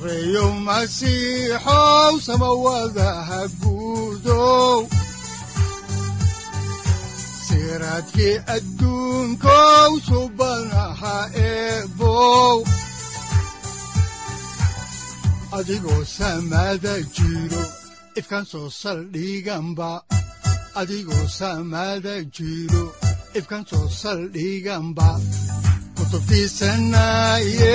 sareeyo masiixow samawadaha soo saldhiganba adigoo saamaada jiro ifkan soo saldhiganba kutubtiisanaaye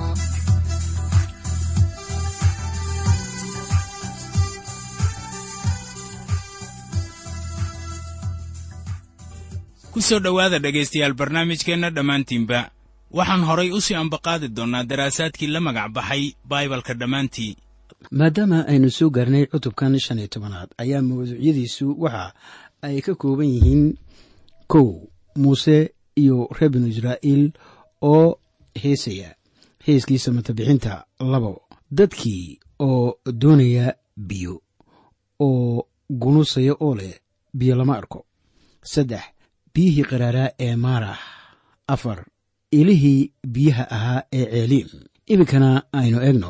ku soo dhowaada dhegaystayaal barnaamijkeenna dhammaantiinba. Waxaan horay u sii ambaqaadi doonnaa daraasaadkii la magac baxay baibalka dhammaantii. Maadaama aynu soo gaarnay cutubkan shan iyo tobanaad ayaa mawduucyadiisu waxa ay ka kooban yihiin kow muuse iyo reer binu israa'iil oo heesaya. Heeskiisa matabixinta labo dadkii oo doonaya biyo oo gunusaya oo leh biyo lama arko. Saddex biyihii qaraaraa ee maarax afar ilihii biyaha ahaa ee ceeliim iminkana aynu eegno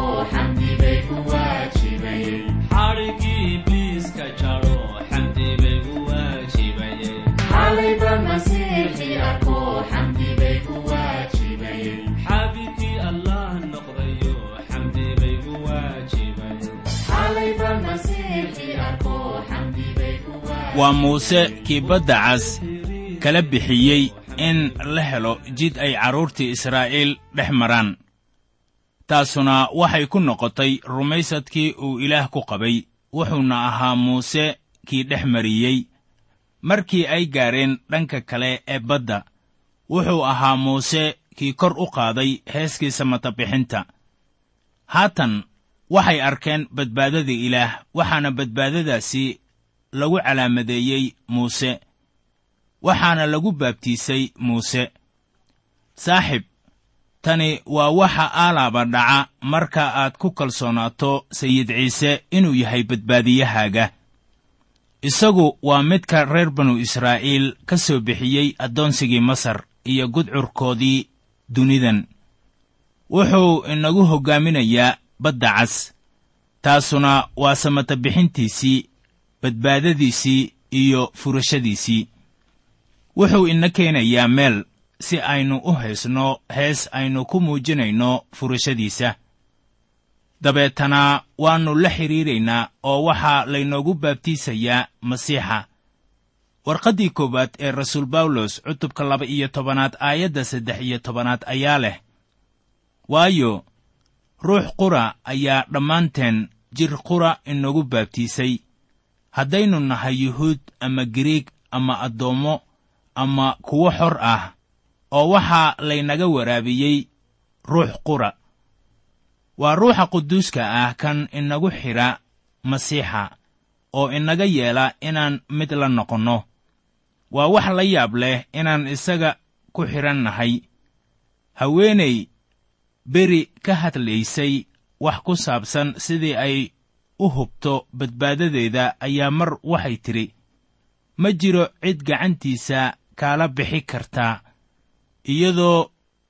waa muuse kii badda cas. Kala bixiyey in la helo jid ay carruurtii israa'iil dhex maraan. Taasuna waxay ku noqotay rumaysadkii uu ilaah ku qabay wuxuuna ahaa muuse kii dhex mariyey. Markii ay gaadheen dhanka kale ee badda wuxuu ahaa muuse kii kor u qaaday heeskii samatabixinta haatan waxay arkeen badbaadada ilaah waxaana badbaadadaasi lagu calaamadeeyey muuse. Waxaana lagu baabtiisay muuse. Saaxib tani waa waxa aalaaba dhaca marka aad ku kalsoonaato sayid ciise inuu yahay badbaadiyahaaga. Isagu waa midka reer banu israa'iil ka soo bixiyey addoonsigii masar iyo gudcurkoodii dunidan. Wuxuu inagu hoggaaminayaa badda cas taasuna waa samatabixintiisii badbaadadiisii iyo furashadiisii. Wuxuu ina keenayaa meel si aynu u haysno hees aynu ku muujinayno furashadiisa. Dabeetana waannu la xidhiidhaynaa oo waxaa laynoogu baabtiisayaa masiixa. Warqaddii koowaad ee rasuul bawlos cutubka laba iyo tobanaad aayadda saddex iyo tobanaad ayaa leh waayo ruux qura ayaa dhammaanteen jir qura inagu baabtiisay haddaynu nahay yuhuud ama giriig ama addoommo ama kuwo xor ah oo waxaa laynaga waraabiyey ruux qura. Waa ruuxa quduuska ah kan inagu xidha masiixa oo inaga yeela inaan mid la noqonno. Waa wax la yaab leh inaan isaga ku xidhan nahay. Haweenay beri ka hadlaysay wax ku saabsan sidii ay u hubto badbaadadeeda ayaa mar waxay tidhi ma jiro cid gacantiisa kaala bixi kartaa iyadoo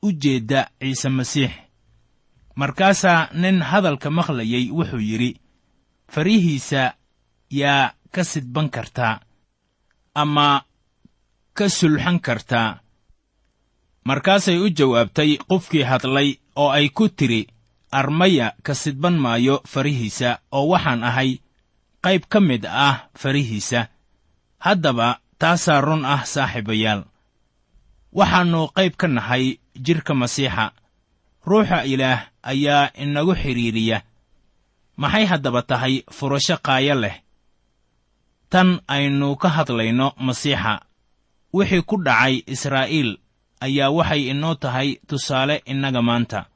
u jeedda ciise masiix. Markaasaa nin hadalka maqlayey wuxuu yidhi farihiisa yaa ka sidban kartaa ama ka sulxan kartaa markaasay u jawaabtay qofkii hadlay oo ay ku tidhi armaya ka sidban maayo farihiisa oo waxaan ahay qayb ka mid ah farihiisa. Haddaba taasaa run ah saaxiibayaal. Waxaannu qayb ka nahay jidhka masiixa. Ruuxa ilaah ayaa inagu xidhiidhiya maxay haddaba tahay furasho qaayo leh? Tan aynu ka hadlayno masiixa. Wixii ku dhacay israa'iil ayaa waxay inoo tahay tusaale innaga maanta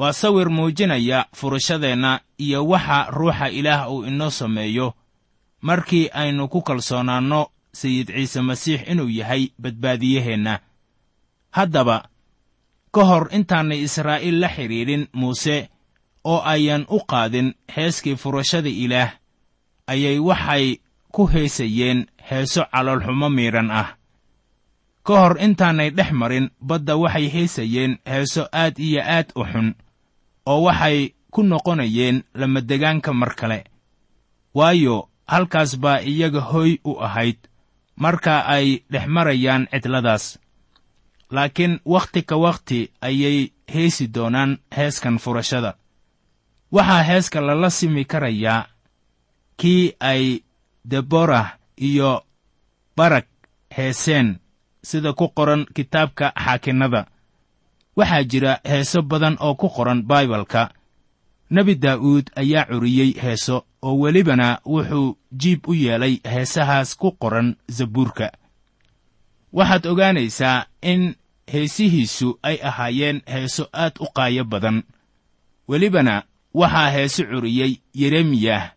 waa sawir muujinaya furashadeenna iyo waxa ruuxa ilaah uu inoo sameeyo. Markii aynu ku kalsoonaanno sayid ciise masiix inuu yahay badbaadiyaheenna. Haddaba ka hor intaanay israa'iil la xidhiidhin muuse oo ayan u qaadin heeskii furashada ilaah ayay waxay ku heesayeen heeso caloolxumo miidhan ah. Ka hor intaanay dhex marin badda waxay heesayeen heeso aad iyo aad u xun oo waxay ku noqonayeen lamadegaanka mar kale. Waayo halkaas baa iyaga hoy u ahayd marka ay dhex marayaan cidladaas. Laakiin wakhti ka wakhti ayay heesi doonaan heeskan furashada. Waxaa heeska lala simi karayaa kii ay deborah iyo barak heeseen sida ku qoran kitaabka xaakinnada waxaa jira heeso badan oo ku qoran baibalka. Nebi daa'uud ayaa curiyey heeso oo welibana wuxuu jiib u yeelay heesahaas ku qoran zabuurka. Waxaad ogaanaysaa in heesihiisu ay ahaayeen heeso aad u qaayo badan. Welibana waxaa heese curiyey yeremiyah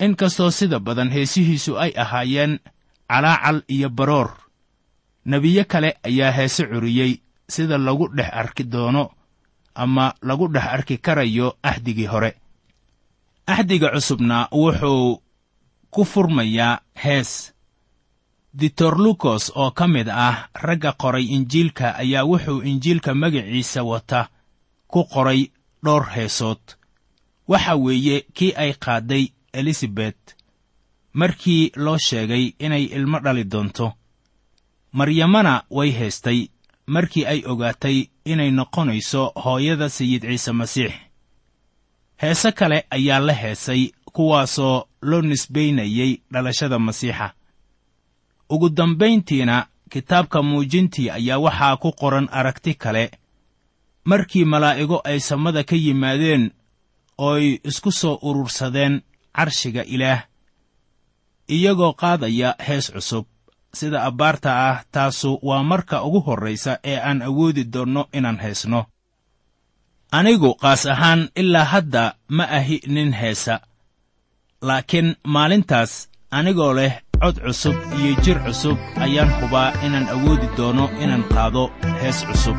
in kastoo sida badan heesihiisu ay ahaayeen calaacal iyo baroor nebiyo kale ayaa heese curiyey sida lagu dhex arki doono ama lagu dhex arki karayo axdigii hore. Axdiga cusubna wuxuu ku furmayaa hees. Ditorlukos oo ka mid ah ragga qoray injiilka ayaa wuxuu injiilka magaciisa wata ku qoray dhowr heesood. Waxa weeye kii ay qaadday elisabet markii loo sheegay inay ilmo dhali doonto maryamana way heestay markii ay ogaatay inay noqonayso hooyada sayid ciise masiix. Heese kale ayaa la heesay kuwaasoo loo nisbaynayey dhalashada masiixa. Ugu dambayntiina kitaabka muujintii ayaa waxaa ku qoran aragti kale. Markii malaa'igo ay samada ka yimaadeen ooy isku soo urursadeen carshiga ilaah. Iyagoo qaadaya hees cusub sida abbaarta ah taasu waa marka ugu horraysa ee aan awoodi doonno inaan heesno anigu qaas ahaan ilaa hadda ma ahi nin heesa laakiin maalintaas anigoo leh cod cusub iyo jir cusub ayaan hubaa inaan awoodi doono inaan qaado hees cusub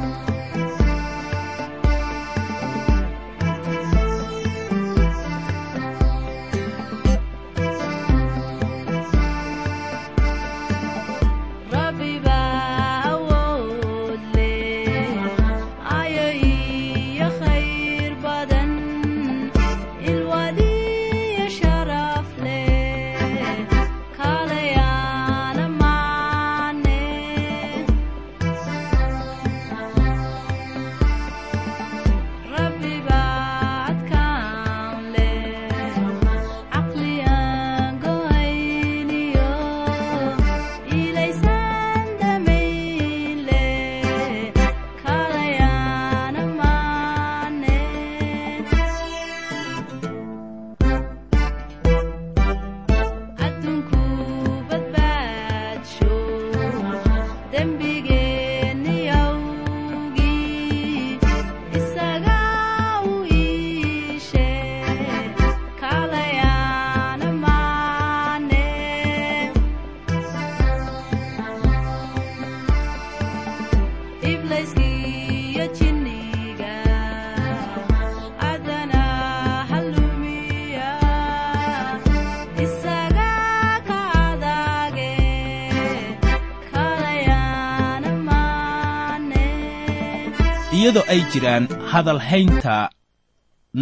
iyadoo ay jiraan hadalhaynta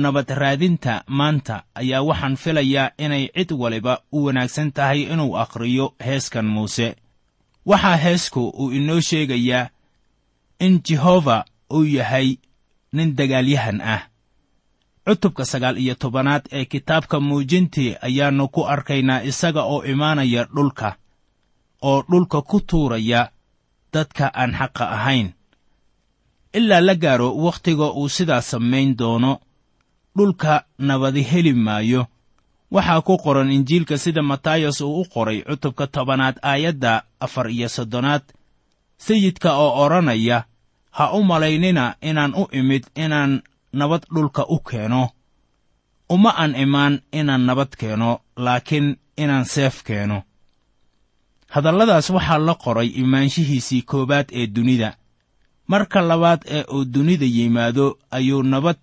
nabad raadinta maanta ayaa waxaan filayaa inay cid waliba u wanaagsan tahay inuu akhriyo heeskan muuse. Waxaa heesku uu inoo sheegayaa in jehova uu yahay nin dagaalyahan ah. Cutubka sagaal iyo tobanaad ee kitaabka muujintii ayaannu ku arkaynaa isaga oo imaanaya dhulka oo dhulka ku tuuraya dadka aan xaqa ahayn ilaa la gaaro wakhtiga uu sidaa samayn doono dhulka nabadi heli maayo. Waxaa ku qoran injiilka sida matayos uu u qoray cutubka tobanaad aayadda afar iyo soddonaad. Sayidka oo odhanaya ha u malaynina inaan u imid inaan nabad dhulka u keeno. Uma aan imaan inaan nabad keeno laakiin inaan seef keeno. Hadalladaas waxaa la qoray imaanshihiisii koowaad ee dunida marka labaad ee uu dunida yimaado ayuu nabad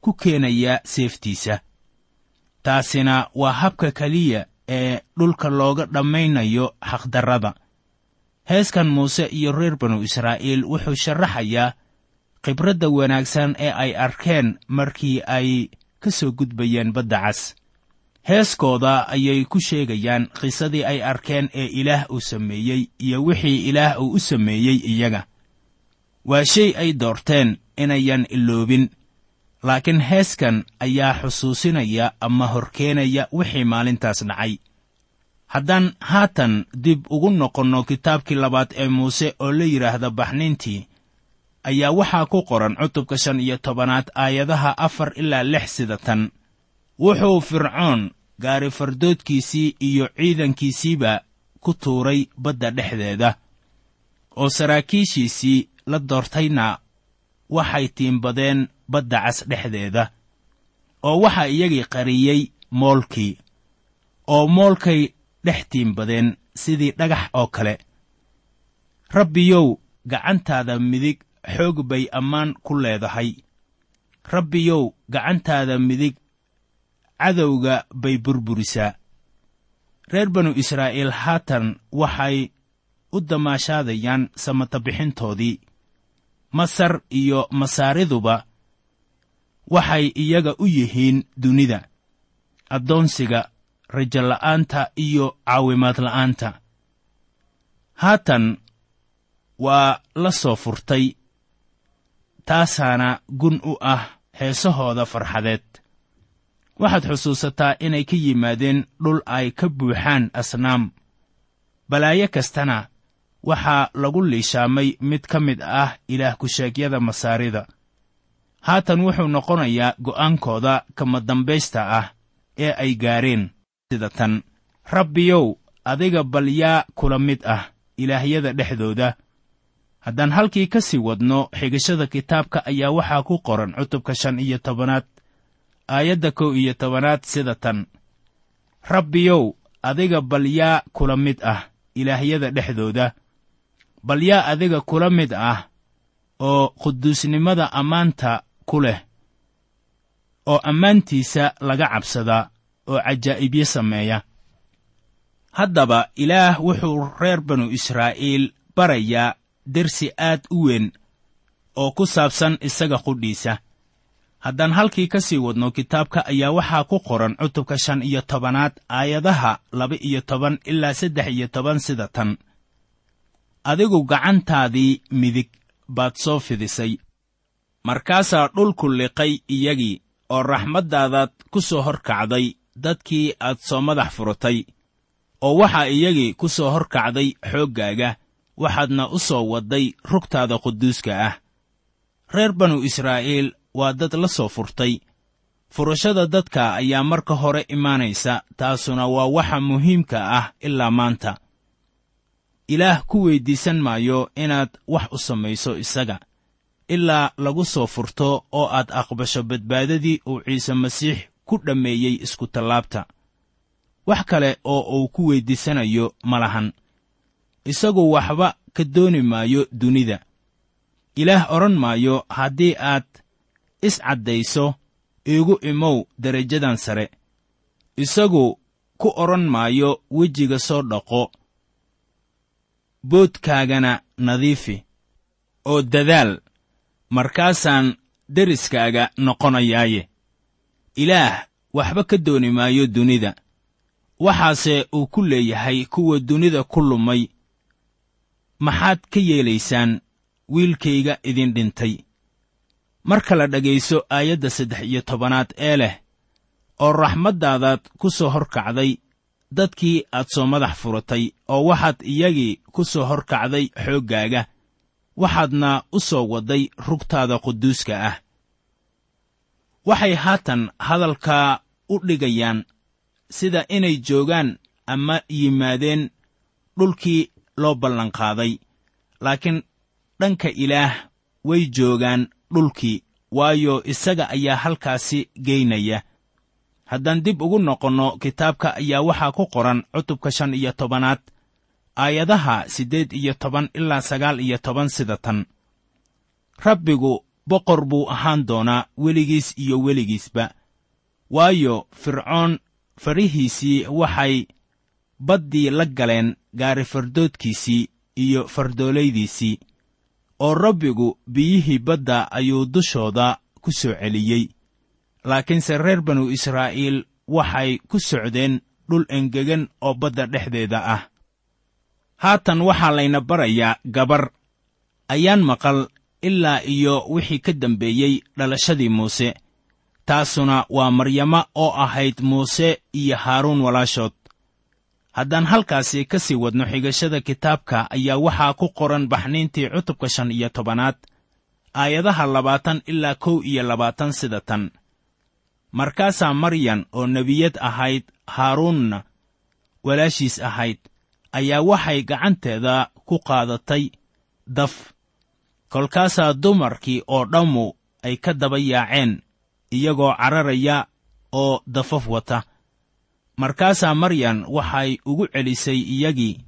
ku keenayaa seeftiisa. Taasina waa habka keliya ee dhulka looga dhammaynayo xaqdarrada. Heeskan muuse iyo reer banu israa'iil wuxuu sharaxayaa khibradda wanaagsan ee ay arkeen markii ay ka soo gudbayeen badda cas. Heeskooda ayay ku sheegayaan qisadii ay arkeen ee ilaah uu sameeyey iyo wixii ilaah uu u sameeyey iyaga waa shay ay doorteen inayan iloobin laakiin heeskan ayaa xusuusinaya ama horkeenaya wixii maalintaas dhacay. Haddaan haatan dib ugu noqonno kitaabkii labaad ee muuse oo la yidhaahda baxnintii ayaa waxaa ku qoran cutubka shan iyo tobanaad aayadaha afar ilaa lix sida tan. Wuxuu fircoon gaari fardoodkiisii iyo ciidankiisiiba ku tuuray badda dhexdeeda oo saraakiishiisii la doortayna waxay tiimbadeen badda cas dhexdeeda oo waxaa iyagii qariyey moolkii oo moolkay dhex tiimbadeen sidii dhagax oo kale. Rabbiyow gacantaada midig xoog bay ammaan ku leedahay. Rabbiyow gacantaada midig cadowga bay burburisaa. Reer banu israa'iil haatan waxay u damaashaadayaan samatabixintoodii masar iyo masaariduba waxay iyaga u yihiin dunida addoonsiga rajala'aanta iyo caawimaad la'aanta. Haatan waa la soo furtay taasaana gun u ah heesahooda farxadeed. Waxaad xusuusataa inay ka yimaadeen dhul ay ka buuxaan asnaam. Balaayo kastana waxaa lagu liishaamay mid ka mid ah ilaah ku-sheegyada masaarida. Haatan wuxuu noqonayaa go'aankooda kama dambaysta ah ee ay gaareen sida tan. Rabbiyow adiga bal yaa kula mid ah ilaahyada dhexdooda. Haddaan halkii ka sii wadno xigashada kitaabka ayaa waxaa ku qoran cutubka shan iyo tobanaad aayadda kow iyo tobanaad sida tan. Rabbiyow adiga bal yaa kula mid ah ilaahyada dhexdooda bal yaa adiga kula mid ah oo quduusnimada ammaanta ku leh oo ammaantiisa laga cabsadaa oo cajaa'ibyo sameeya. Haddaba ilaah wuxuu reer banu israa'iil barayaa dersi aad u weyn oo ku saabsan isaga qudhiisa. Haddaan halkii ka sii wadno kitaabka ayaa waxaa ku qoran cutubka shan iyo tobanaad aayadaha laba iyo toban ilaa saddex iyo toban sida tan adigu gacantaadii midig baad soo fidisay. Markaasaa dhulku liqay iyagii oo raxmaddaadaad ku soo hor kacday dadkii aad soo madax furatay oo waxaa iyagii ku soo hor kacday xooggaaga waxaadna u soo wadday rugtaada quduuska ah. Reer banu israa'iil waa dad la soo furtay. Furashada dadka ayaa marka hore imaanaysa taasuna waa waxa muhiimka ah ilaa maanta ilaah ku weyddiisan maayo inaad wax u samayso isaga ilaa lagu soo furto oo aad aqbasho badbaadadii uu ciise masiix ku dhammeeyey iskutallaabta wax kale oo uu ku weyddiisanayo ma lahan. Isagu waxba ka dooni maayo dunida. Ilaah odhan maayo haddii aad iscaddayso iigu imow derajadan sare. Isagu ku odhan maayo wejiga soo dhaqo boodkaagana nadiifi oo dadaal markaasaan deriskaaga noqonayaaye. Ilaah waxba ka dooni maayo dunida. Waxaase uu ku leeyahay kuwa dunida ku lumay. Maxaad ka yeelaysaan wiilkayga idin dhintay. Marka la dhegayso aayadda saddex iyo tobanaad ee leh oo raxmaddaadaad ku soo hor kacday dadkii aad soo madax furatay oo waxaad iyagii ku soo hor kacday xooggaaga waxaadna u soo wadday rugtaada quduuska ah. Waxay haatan hadalkaa u dhigayaan sida inay joogaan ama yimaadeen dhulkii loo ballanqaaday laakiin dhanka ilaah way joogaan dhulkii waayo isaga ayaa halkaasi geynaya haddaan dib ugu noqonno kitaabka ayaa waxaa ku qoran cutubka shan iyo tobanaad aayadaha siddeed iyo toban ilaa sagaal iyo toban sida tan. Rabbigu boqor buu ahaan doonaa weligiis iyo weligiisba. Waayo fircoon farihiisii waxay baddii la galeen gaari fardoodkiisii iyo fardoolaydiisii oo rabbigu biyihii badda ayuu dushooda ku soo celiyey laakiinse reer banu israa'iil waxay ku socdeen dhul engegan oo badda dhexdeeda ah. Haatan waxaa layna barayaa gabar. Ayaan maqal ilaa iyo wixii ka dambeeyey dhalashadii muuse. Taasuna waa maryamo oo ahayd muuse iyo haaruun walaashood. Haddaan halkaasi ka sii wadno xigashada kitaabka ayaa waxaa ku qoran baxniintii cutubka shan iyo tobanaad aayadaha labaatan ilaa kow iyo labaatan sida tan markaasaa maryan oo nebiyad ahayd haaruunna walaashiis ahayd ayaa waxay gacanteeda ku qaadatay daf. Kolkaasaa dumarkii oo dhammu ay ka daba yaaceen iyagoo cararaya oo dafaf wata. Markaasaa maryan waxay ugu celisay iyagii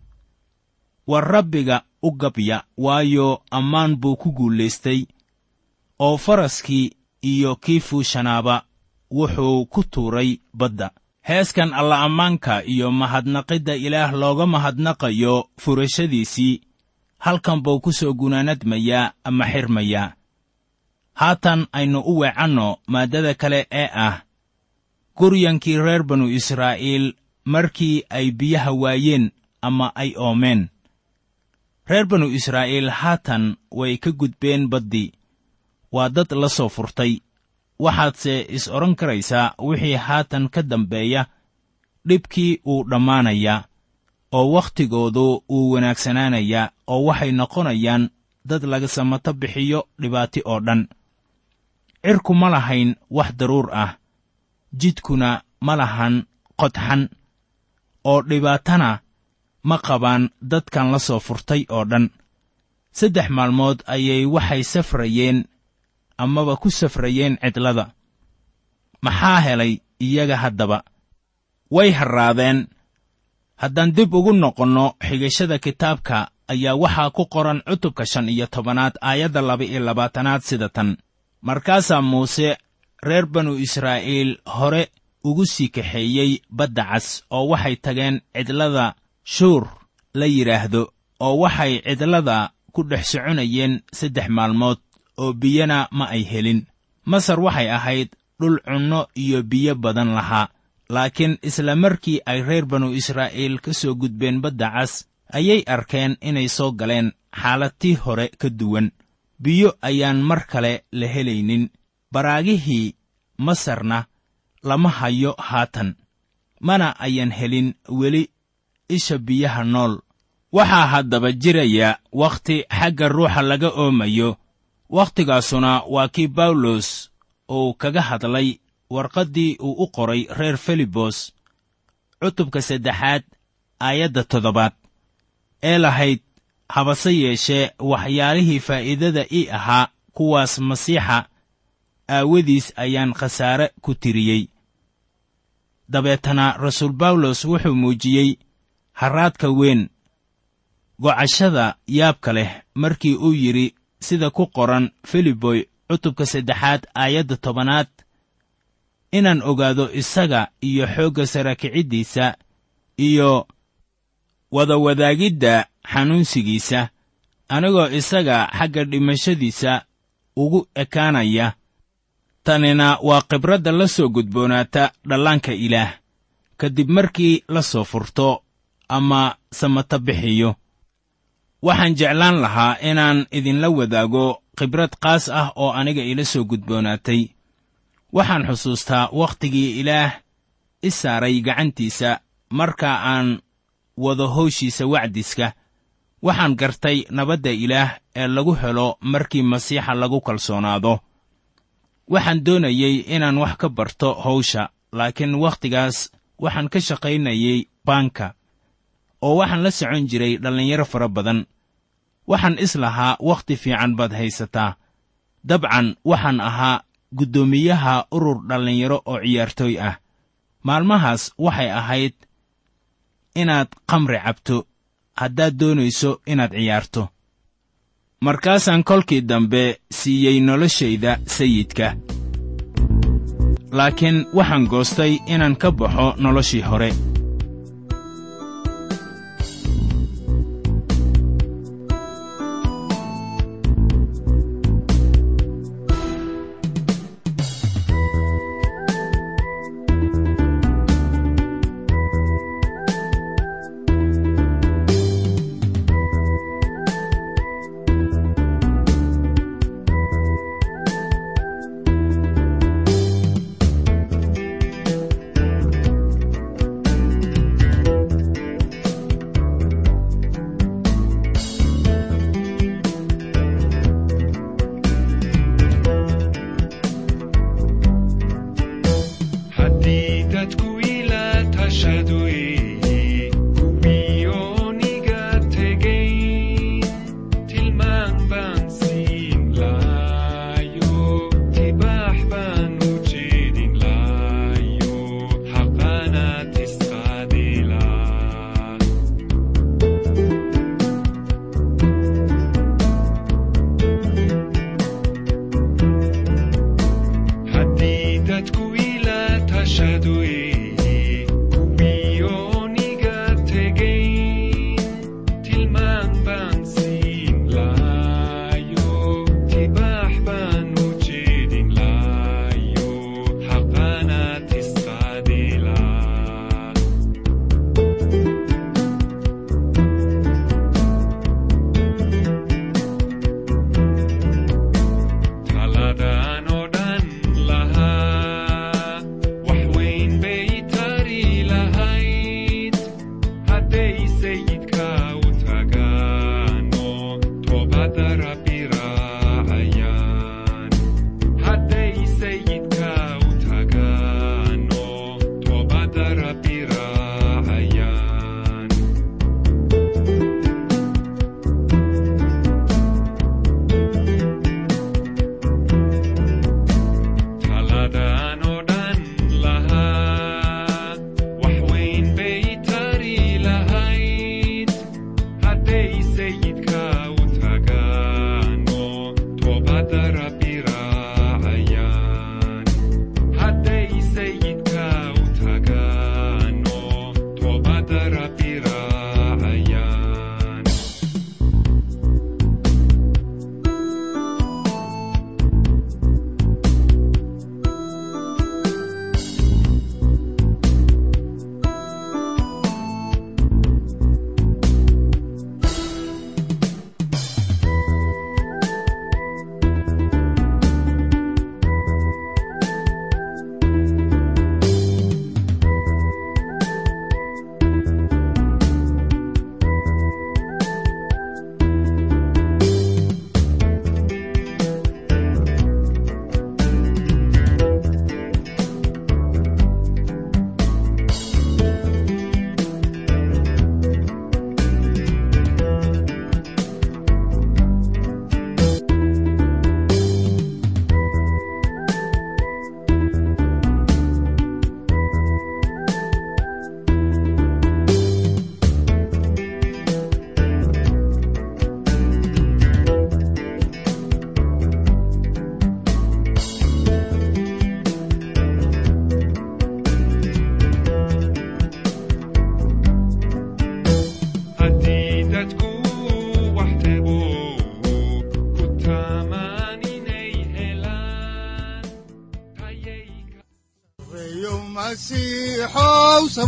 war rabbiga u gabya waayo ammaan buu ku guulaystay oo faraskii iyo kii fuushanaaba wuxuu ku tuuray badda. Heeskan alla ammaanka iyo mahadnaqidda ilaah looga mahadnaqayo furashadiisii halkan buu ku soo gunaanadmayaa ama xirmayaa. Haatan aynu u weecanno maaddada kale ee ah guryankii reer banu israa'iil markii ay biyaha waayeen ama ay oomeen. Reer banu israa'iil haatan way ka gudbeen baddii waa dad la soo furtay waxaadse is odhan karaysaa wixii haatan ka dambeeya dhibkii uu dhammaanayaa oo wakhtigoodu wuu wanaagsanaanayaa oo waxay noqonayaan dad laga samato bixiyo dhibaati oo dhan. Cirku ma lahayn wax daruur ah jidkuna ma lahan qodxan oo dhibaatana ma qabaan dadkan la soo furtay oo dhan. Saddex maalmood ayay waxay safrayeen amaba ku safrayeen cidlada. Maxaa helay iyaga haddaba? Way harraadeen. Haddaan dib ugu noqonno xigashada kitaabka ayaa waxaa ku qoran cutubka shan iyo tobanaad aayadda laba iyo labaatanaad sida tan. Markaasaa muuse reer banu israa'iil hore ugu sii kaxeeyey badda cas oo waxay tageen cidlada shuur la yidhaahdo oo waxay cidlada ku dhex soconayeen saddex maalmood oo biyana ma ay helin. Masar waxay ahayd dhul cunno iyo biyo badan lahaa laakiin isla markii ay reer banu israa'iil ka soo gudbeen badda cas ayay arkeen inay soo galeen xaaladtii hore ka duwan. Biyo ayaan mar kale la helaynin. Baraagihii masarna lama hayo haatan mana ayan helin weli isha biyaha nool. Waxaa haddaba jiraya wakhti xagga ruuxa laga oomayo wakhtigaasuna waa kii bawlos uu kaga hadlay warqaddii uu u qoray reer filibos cutubka saddexaad aayadda toddobaad. Ee lahayd habase yeeshee waxyaalihii faa'iidada ii ahaa kuwaas masiixa aawadiis ayaan khasaare ku tiriyey. Dabeetana rasuul bawlos wuxuu muujiyey harraadka weyn gocashada yaabka leh markii uu yidhi sida ku qoran filiboy cutubka saddexaad aayadda tobanaad. Inaan ogaado isaga iyo xoogga sarakiciddiisa iyo wada wadaagidda xanuunsigiisa anigoo isaga xagga dhimashadiisa ugu ekaanaya tanina waa khibradda la soo gudboonaata dhallaanka ilaah. Ka dib markii la soo furto ama samata bixiyo waxaan jeclaan lahaa inaan idinla wadaago khibrad qaas ah oo aniga ila soo gudboonaatay. Waxaan xusuustaa wakhtigii ilaah i saaray gacantiisa marka aan wado howshiisa wacdiska. Waxaan gartay nabadda ilaah ee lagu helo markii masiixa lagu kalsoonaado. Waxaan doonayey inaan wax ka barto hawsha laakiin wakhtigaas waxaan ka shaqaynayey baanka oo waxaan la socon jiray dhallinyaro fara badan. Waxaan is lahaa wakhti fiican baad haysataa. Dabcan waxaan ahaa guddoomiyaha urur dhallinyaro oo ciyaartooy ah. Maalmahaas waxay ahayd inaad khamri cabto. Haddaad doonayso inaad ciyaarto. Markaasaan kolkii dambe siiyey noloshayda sayidka. Laakiin waxaan goostay inaan ka baxo noloshii hore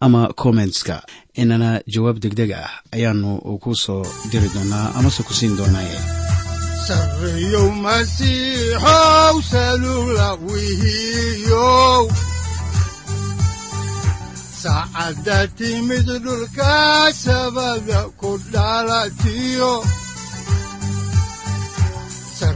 ama kommentska inana jawaab degdeg ah ayaanu ku soo diri doonaa amase ku siin doonaaye sarreeyow masiixow timid dhulka sabada ku dhalatiyo